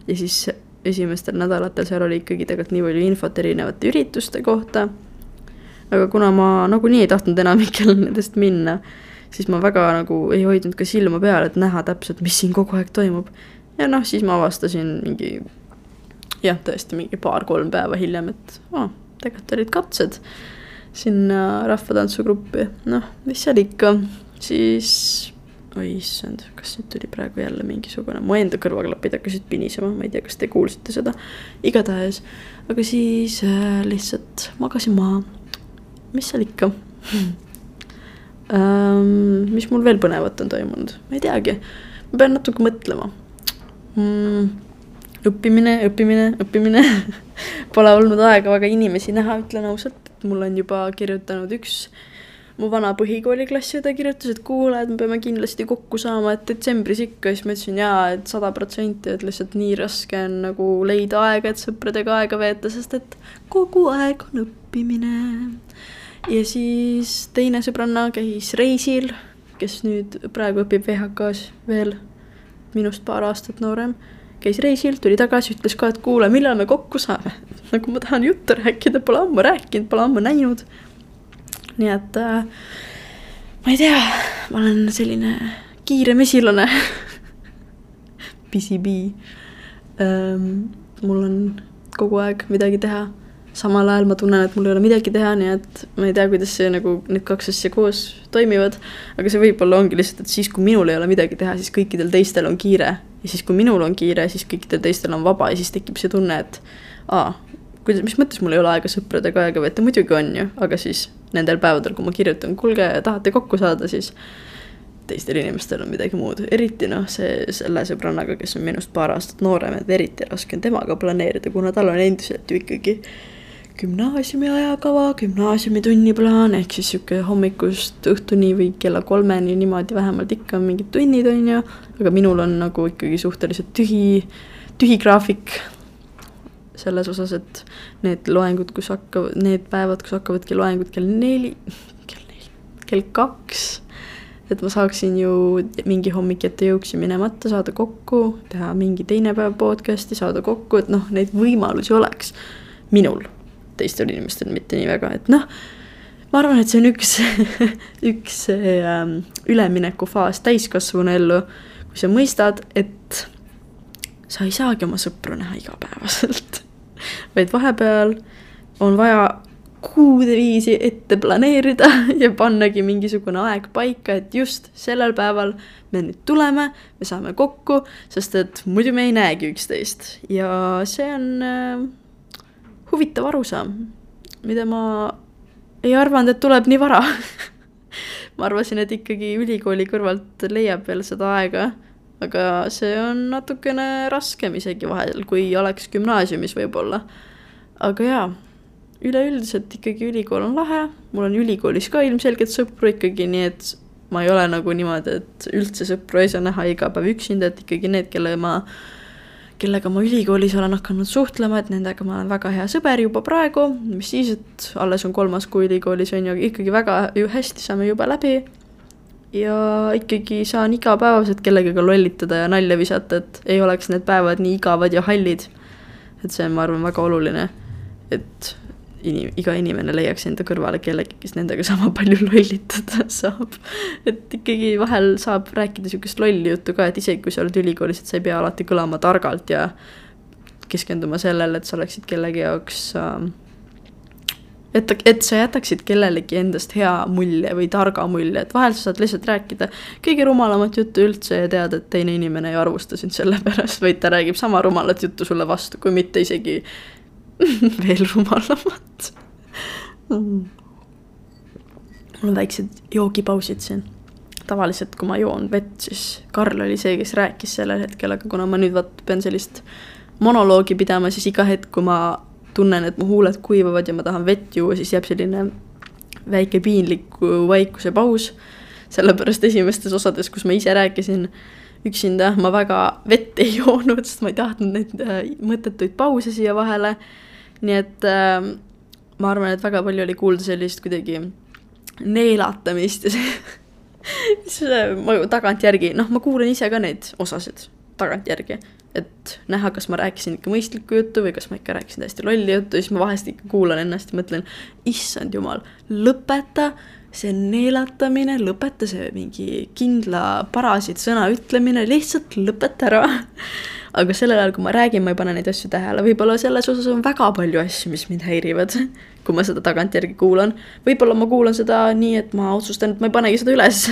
ja siis esimestel nädalatel seal oli ikkagi tegelikult nii palju infot erinevate ürituste kohta. aga kuna ma nagunii ei tahtnud enamikel [LAUGHS] nendest minna, siis ma väga nagu ei hoidnud ka silma peal, et näha täpselt, mis siin kogu aeg toimub. ja noh, siis ma avastasin mingi jah, tõesti mingi paar-kolm päeva hiljem, et oh, tegelikult olid katsed sinna rahvatantsugruppi, noh, mis seal ikka, siis oi issand, kas nüüd tuli praegu jälle mingisugune, mu enda kõrvaklapid hakkasid pinisema, ma ei tea, kas te kuulsite seda, igatahes, aga siis äh, lihtsalt magasin maha. mis seal ikka? [LAUGHS] Ähm,? mis mul veel põnevat on toimunud, ma ei teagi, ma pean natuke mõtlema. Mm õppimine, õppimine, õppimine. [LAUGHS] Pole olnud aega väga inimesi näha, ütlen ausalt, et mul on juba kirjutanud üks mu vana põhikooliklassi õde kirjutas, et kuule, et me peame kindlasti kokku saama, et detsembris ikka, siis ma ütlesin jaa, et sada protsenti, et lihtsalt nii raske on nagu leida aega, et sõpradega aega veeta, sest et kogu aeg on õppimine. ja siis teine sõbranna käis reisil kes nüüd praegu õpib VHK-s veel, minust paar aastat noorem, käis reisil, tuli tagasi, ütles ka, et kuule, millal me kokku saame. nagu ma tahan juttu rääkida, pole ammu rääkinud, pole ammu näinud. nii et äh, ma ei tea, ma olen selline kiire mesilane [LAUGHS] Pisi-pii ähm,. mul on kogu aeg midagi teha samal ajal ma tunnen, et mul ei ole midagi teha, nii et ma ei tea, kuidas see nagu need kaks asja koos toimivad. aga see võib-olla ongi lihtsalt, et siis, kui minul ei ole midagi teha, siis kõikidel teistel on kiire. ja siis, kui minul on kiire, siis kõikidel teistel on vaba ja siis tekib see tunne, et aa, kuidas, mis mõttes mul ei ole aega sõpradega aega veeta, muidugi on ju, aga siis nendel päevadel, kui ma kirjutan, kuulge, tahate kokku saada, siis teistel inimestel on midagi muud, eriti noh, see selle sõbrannaga, kes on minust paar aastat noorem, et eriti raske on temaga planeerida, kuna tal on endiselt ju ikkagi gümnaasiumi ajakava, gümnaasiumi tunniplaan ehk siis sihuke hommikust õhtuni või kella kolmeni niimoodi vähemalt ikka mingid tunnid, on ju. aga minul on nagu ikkagi suhteliselt tühi, tühi graafik. selles osas, et need loengud, kus hakkavad, need päevad, kus hakkavadki loengud kell neli, kell neli, kell kaks. et ma saaksin ju mingi hommik ette jõuksi minemata, saada kokku, teha mingi teine päev podcast'i, saada kokku, et noh, neid võimalusi oleks minul teistel inimestel mitte nii väga, et noh, ma arvan, et see on üks [LAUGHS] üks ähm, üleminekufaas täiskasvanu ellu, kui sa mõistad, et sa ei saagi oma sõpru näha igapäevaselt. [LAUGHS] Vaid vahepeal on vaja kuude viisi ette planeerida [LAUGHS] ja pannagi mingisugune aeg paika, et just sellel päeval me nüüd tuleme, me saame kokku, sest et muidu me ei näegi üksteist. Ja see on äh, huvitav arusaam, mida ma ei arvanud, et tuleb nii vara [LAUGHS] ma arvasin, et ikkagi ülikooli kõrvalt leiab veel seda aega, aga see on natukene raskem isegi vahel, kui oleks gümnaasiumis võib-olla. aga jaa, üleüldiselt ikkagi ülikool on lahe, mul on ülikoolis ka ilmselgelt sõpru ikkagi, nii et ma ei ole nagu niimoodi, et üldse sõpru ei saa näha iga päev üksinda, et ikkagi need, kelle ma kellega ma ülikoolis olen hakanud suhtlema, et nendega ma olen väga hea sõber juba praegu, mis siis, et alles on kolmas kuu ülikoolis on ju, ikkagi väga ju hästi saame juba läbi. ja ikkagi saan igapäevaselt kellegagi lollitada ja nalja visata, et ei oleks need päevad nii igavad ja hallid. et see on, ma arvan, väga oluline, et inim-, iga inimene leiaks enda kõrvale kellegi, kes nendega sama palju lollitada [LAUGHS] saab. et ikkagi vahel saab rääkida sihukest lolli juttu ka, et isegi kui sa oled ülikoolis, et sa ei pea alati kõlama targalt ja keskenduma sellele, et sa oleksid kellegi jaoks äh, et, et sa jätaksid kellelegi endast hea mulje või targa mulje, et vahel sa saad lihtsalt rääkida kõige rumalamat juttu üldse ja teada, et teine inimene ei arvusta sind selle [LAUGHS] pärast, vaid ta räägib sama rumalat juttu sulle vastu, kui mitte isegi [LAUGHS] veel rumalamat mm.. mul on väiksed joogipausid siin. tavaliselt, kui ma joon vett, siis Karl oli see, kes rääkis sellel hetkel, aga kuna ma nüüd vaat pean sellist monoloogi pidama, siis iga hetk, kui ma tunnen, et mu huuled kuivavad ja ma tahan vett juua, siis jääb selline väike piinliku vaikuse paus. sellepärast esimestes osades, kus ma ise rääkisin üksinda, ma väga vett ei [LAUGHS] joonud, sest ma ei tahtnud neid äh, mõttetuid pause siia vahele nii et äh, ma arvan, et väga palju oli kuulda sellist kuidagi neelatamist ja see [LAUGHS] mis ma tagantjärgi, noh, ma kuulan ise ka neid osasid tagantjärgi, et näha, kas ma rääkisin ikka mõistlikku juttu või kas ma ikka rääkisin täiesti lolli juttu, siis ma vahest ikka kuulan ennast ja mõtlen, issand jumal, lõpeta see neelatamine, lõpeta see mingi kindla parasid sõna ütlemine, lihtsalt lõpeta ära [LAUGHS] aga sellel ajal, kui ma räägin, ma ei pane neid asju tähele, võib-olla selles osas on väga palju asju, mis mind häirivad, [LAUGHS] kui ma seda tagantjärgi kuulan. võib-olla ma kuulan seda nii, et ma otsustan, et ma ei panegi seda üles.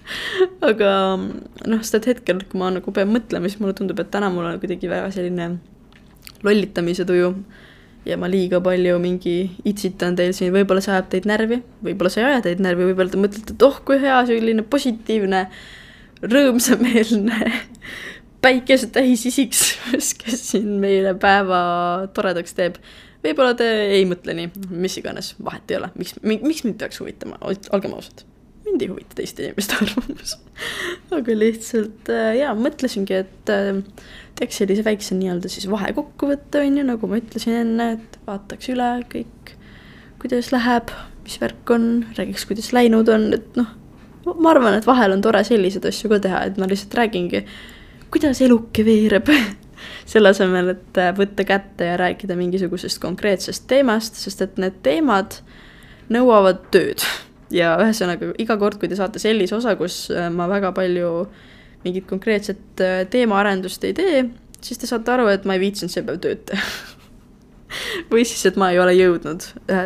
[LAUGHS] Aga noh, sest et hetkel, kui ma nagu pean mõtlema, siis mulle tundub, et täna mul on kuidagi väga selline lollitamise tuju. Ja ma liiga palju mingi itsitan teil siin, võib-olla see ajab teid närvi, võib-olla see ei aja teid närvi, võib-olla te mõtlete, et oh, kui hea selline positiivne, rõõmsameelne [LAUGHS] päikesetäis isiksus, [LAUGHS] kes siin meile päeva toredaks teeb. võib-olla te ei mõtle nii, mis iganes, vahet ei ole, miks, miks mind peaks huvitama, olgem ausad. mind ei huvita teiste inimeste [LAUGHS] arvamus aga lihtsalt äh, jaa, mõtlesingi, et äh, teeks sellise väikse nii-öelda siis vahekokkuvõtte, on ju, nagu ma ütlesin enne, et vaataks üle kõik, kuidas läheb, mis värk on, räägiks, kuidas läinud on, et noh, ma arvan, et vahel on tore selliseid asju ka teha, et ma lihtsalt räägingi, kuidas eluke veereb [LAUGHS] selle asemel, et äh, võtta kätte ja rääkida mingisugusest konkreetsest teemast, sest et need teemad nõuavad tööd. ja ühesõnaga, iga kord, kui te saate sellise osa, kus äh, ma väga palju mingit konkreetset äh, teemaarendust ei tee, siis te saate aru, et ma ei viitsinud see päev tööd teha [LAUGHS] või siis, et ma ei ole jõudnud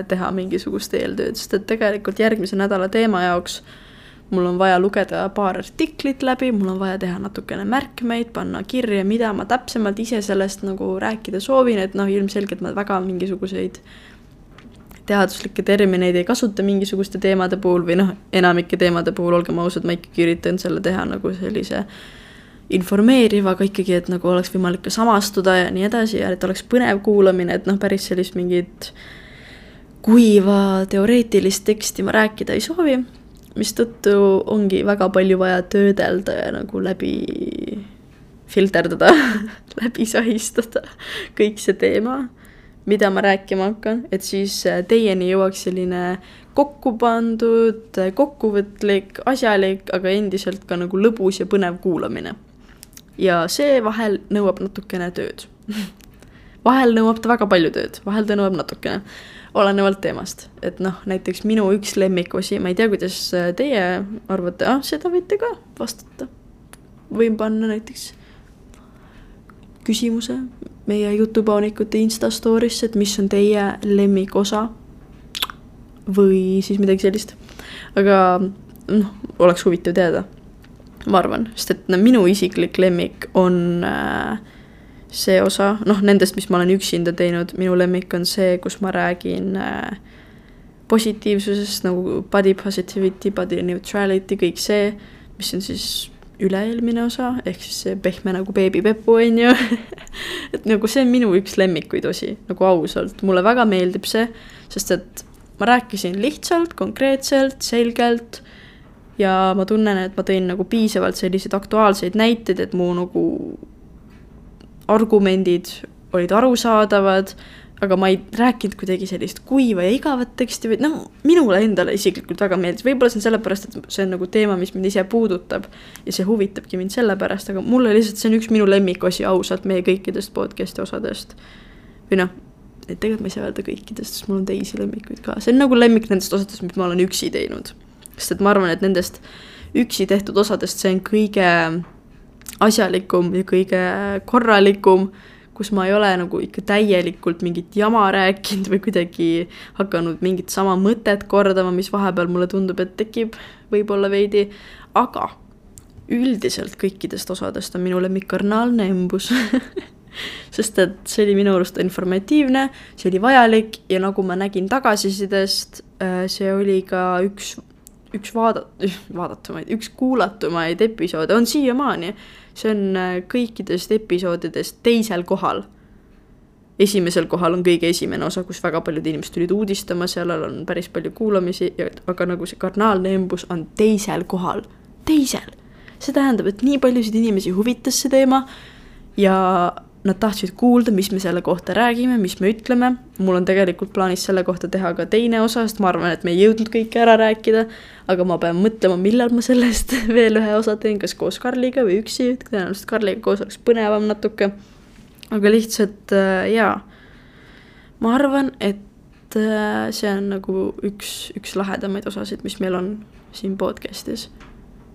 teha mingisugust eeltööd, sest et tegelikult järgmise nädala teema jaoks mul on vaja lugeda paar artiklit läbi, mul on vaja teha natukene märkmeid, panna kirja, mida ma täpsemalt ise sellest nagu rääkida soovin, et noh, ilmselgelt ma väga mingisuguseid teaduslikke termineid ei kasuta mingisuguste teemade puhul või noh, enamike teemade puhul, olgem ausad, ma ikkagi üritan selle teha nagu sellise informeeriv, aga ikkagi, et nagu oleks võimalik ka samastuda ja nii edasi ja et oleks põnev kuulamine, et noh, päris sellist mingit kuiva teoreetilist teksti ma rääkida ei soovi mistõttu ongi väga palju vaja töödelda ja nagu läbi filterdada [LAUGHS] läbi sahistada kõik see teema, mida ma rääkima hakkan, et siis äh, teieni jõuaks selline kokku pandud, äh, kokkuvõtlik, asjalik, aga endiselt ka nagu lõbus ja põnev kuulamine. ja see vahel nõuab natukene tööd. [LAUGHS] Vahel nõuab ta väga palju tööd, vahel ta nõuab natukene olenevalt teemast, et noh, näiteks minu üks lemmikosi, ma ei tea, kuidas äh, teie arvate, ah, seda võite ka vastata. võin panna näiteks küsimuse meie jutupaunikute Insta story'sse, et mis on teie lemmikosa. või siis midagi sellist. aga noh, oleks huvitav teada. ma arvan, sest et no minu isiklik lemmik on äh, see osa, noh nendest, mis ma olen üksinda teinud, minu lemmik on see, kus ma räägin äh, positiivsusest nagu body positivity, body neutrality, kõik see, mis on siis üle-eelmine osa, ehk siis see pehme nagu beebipepu, on ju [LAUGHS] et nagu see on minu üks lemmikuid osi, nagu ausalt, mulle väga meeldib see, sest et ma rääkisin lihtsalt, konkreetselt, selgelt ja ma tunnen, et ma tõin nagu piisavalt selliseid aktuaalseid näiteid, et mu nagu argumendid olid arusaadavad, aga ma ei rääkinud kuidagi sellist kuiva ja igavat teksti, vaid noh, minule endale isiklikult väga meeldis, võib-olla see on sellepärast, et see on nagu teema, mis mind ise puudutab ja see huvitabki mind sellepärast, aga mulle lihtsalt see on üks minu lemmikosi ausalt meie kõikidest podcast'i osadest. või noh, et tegelikult ma ei saa öelda kõikidest, sest mul on teisi lemmikuid ka, see on nagu lemmik nendest osadest, mis ma olen üksi teinud. sest et ma arvan, et nendest üksi tehtud osadest see on kõige asjalikum ja kõige korralikum, kus ma ei ole nagu ikka täielikult mingit jama rääkinud või kuidagi hakanud mingit sama mõtet kordama, mis vahepeal mulle tundub, et tekib võib-olla veidi, aga üldiselt kõikidest osadest on minu lemmik karnaalne embus. [LAUGHS] Sest et see oli minu arust informatiivne, see oli vajalik ja nagu ma nägin tagasisidest, äh, see oli ka üks, üks vaada-, [LAUGHS] vaadatumaid, üks kuulatumaid episoode, on siiamaani see on äh, kõikidest episoodidest teisel kohal. esimesel kohal on kõige esimene osa, kus väga paljud inimesed tulid uudistama, seal on päris palju kuulamisi, aga nagu see kardinaalne embus on teisel kohal, teisel. see tähendab, et nii paljusid inimesi huvitas see teema ja nad tahtsid kuulda, mis me selle kohta räägime, mis me ütleme. mul on tegelikult plaanis selle kohta teha ka teine osa, sest ma arvan, et me ei jõudnud kõike ära rääkida. aga ma pean mõtlema, millal ma sellest [LAUGHS] veel ühe osa teen, kas koos Karliga või üksi, tõenäoliselt Karliga koos oleks põnevam natuke. aga lihtsalt äh, jaa, ma arvan, et äh, see on nagu üks, üks lahedamaid osasid, mis meil on siin podcast'is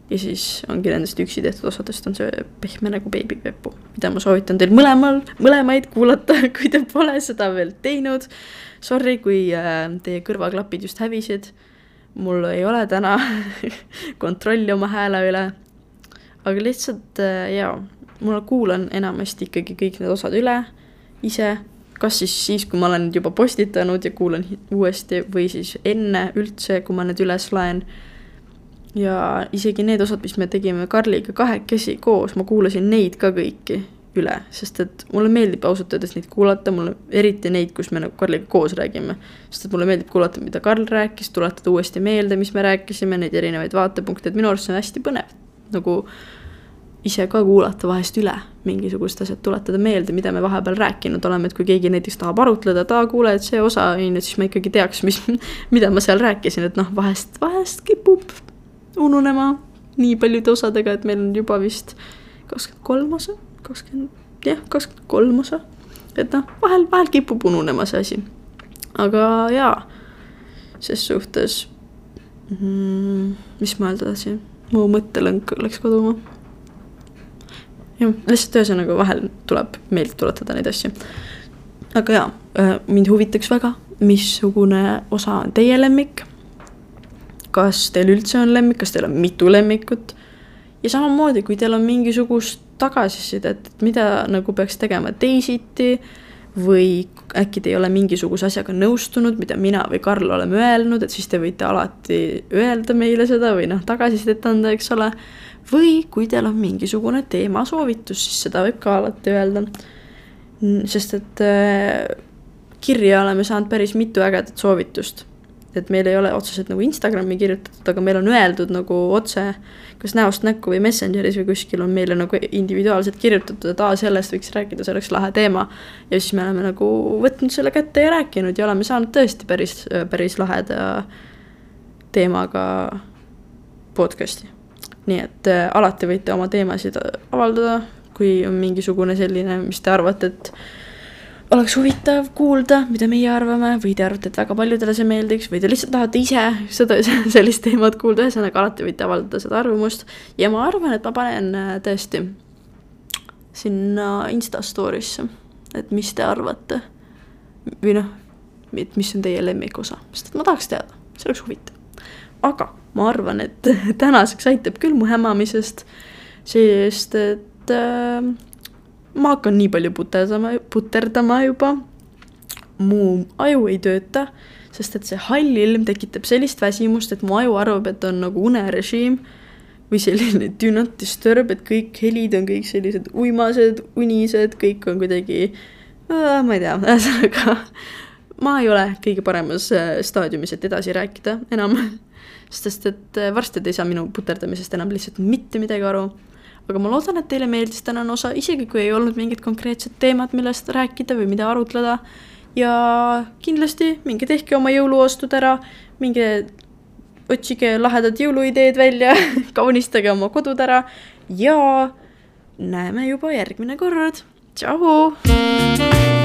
ja siis ongi nendest üksi tehtud osadest on see pehme nagu beebipepu, mida ma soovitan teil mõlemal, mõlemaid kuulata, [LAUGHS] kui te pole seda veel teinud. Sorry, kui äh, teie kõrvaklapid just hävisid. mul ei ole täna [LAUGHS] kontrolli oma hääle üle. aga lihtsalt äh, jaa, ma kuulan enamasti ikkagi kõik need osad üle ise kas siis siis, kui ma olen juba postitanud ja kuulan uuesti või siis enne üldse, kui ma need üles laen ja isegi need osad, mis me tegime Karliga kahekesi koos, ma kuulasin neid ka kõiki üle, sest et mulle meeldib ausalt öeldes neid kuulata, mulle eriti neid, kus me nagu Karliga koos räägime. sest et mulle meeldib kuulata, mida Karl rääkis, tuletada uuesti meelde, mis me rääkisime, neid erinevaid vaatepunkte, et minu arust see on hästi põnev. nagu ise ka kuulata vahest üle mingisugused asjad, tuletada meelde, mida me vahepeal rääkinud oleme, et kui keegi näiteks tahab arutleda, et aa, kuule, et see osa on ju, siis ma ikkagi teaks, mis, [LAUGHS] mida ma seal rääkisin, et noh, vahest, vahest kipub ununema nii paljude osadega, et meil on juba vist kakskümmend kolm osa, kakskümmend, jah, kakskümmend kolm osa. et noh, vahel, vahel kipub ununema see asi. aga jaa, ses suhtes mm,, mis ma öelda tahtsin, mu mõttelõng läks kaduma. jah, lihtsalt ühesõnaga vahel tuleb meelde tuletada neid asju. aga jaa, äh, mind huvitaks väga, missugune osa on teie lemmik kas teil üldse on lemmik, kas teil on mitu lemmikut. ja samamoodi, kui teil on mingisugust tagasisidet, et mida nagu peaks tegema teisiti või äkki te ei ole mingisuguse asjaga nõustunud, mida mina või Karl oleme öelnud, et siis te võite alati öelda meile seda või noh, tagasisidet anda, eks ole. või kui teil on mingisugune teemasoovitus, siis seda võib ka alati öelda. sest et äh, kirja oleme saanud päris mitu ägedat soovitust et meil ei ole otseselt nagu Instagrami kirjutatud, aga meil on öeldud nagu otse, kas näost näkku või Messengeris või kuskil on meile nagu individuaalselt kirjutatud, et aa, sellest võiks rääkida, see oleks lahe teema. ja siis me oleme nagu võtnud selle kätte ja rääkinud ja oleme saanud tõesti päris, päris laheda teemaga podcast'i. nii et äh, alati võite oma teemasid avaldada, kui on mingisugune selline, mis te arvate, et oleks huvitav kuulda, mida meie arvame või te arvate, et väga paljudele see meeldiks või te lihtsalt tahate ise seda, [LAUGHS] sellist teemat kuulda, ühesõnaga alati võite avaldada seda arvamust. ja ma arvan, et ma panen äh, tõesti sinna Insta story'sse, et mis te arvate. või noh, et mis on teie lemmikosa, sest et ma tahaks teada, see oleks huvitav. aga ma arvan, et [LAUGHS] tänaseks aitab küll mu hämamisest, sest et äh, ma hakkan nii palju puterdama, puterdama juba. mu aju ei tööta, sest et see hall ilm tekitab sellist väsimust, et mu aju arvab, et on nagu unerežiim või selline [LAUGHS] do not disturb, et kõik helid on kõik sellised uimased, unised, kõik on kuidagi äh,, ma ei tea, [LAUGHS] ühesõnaga ma ei ole kõige paremas äh, staadiumis, et edasi rääkida enam [LAUGHS] sest et äh, varsti te ei saa minu puterdamisest enam lihtsalt mitte midagi aru aga ma loodan, et teile meeldis tänane osa, isegi kui ei olnud mingit konkreetset teemat, millest rääkida või mida arutleda. ja kindlasti minge tehke oma jõuluostud ära, minge otsige lahedad jõuluideed välja [LAUGHS] kaunistage oma kodud ära ja näeme juba järgmine kord. tšau.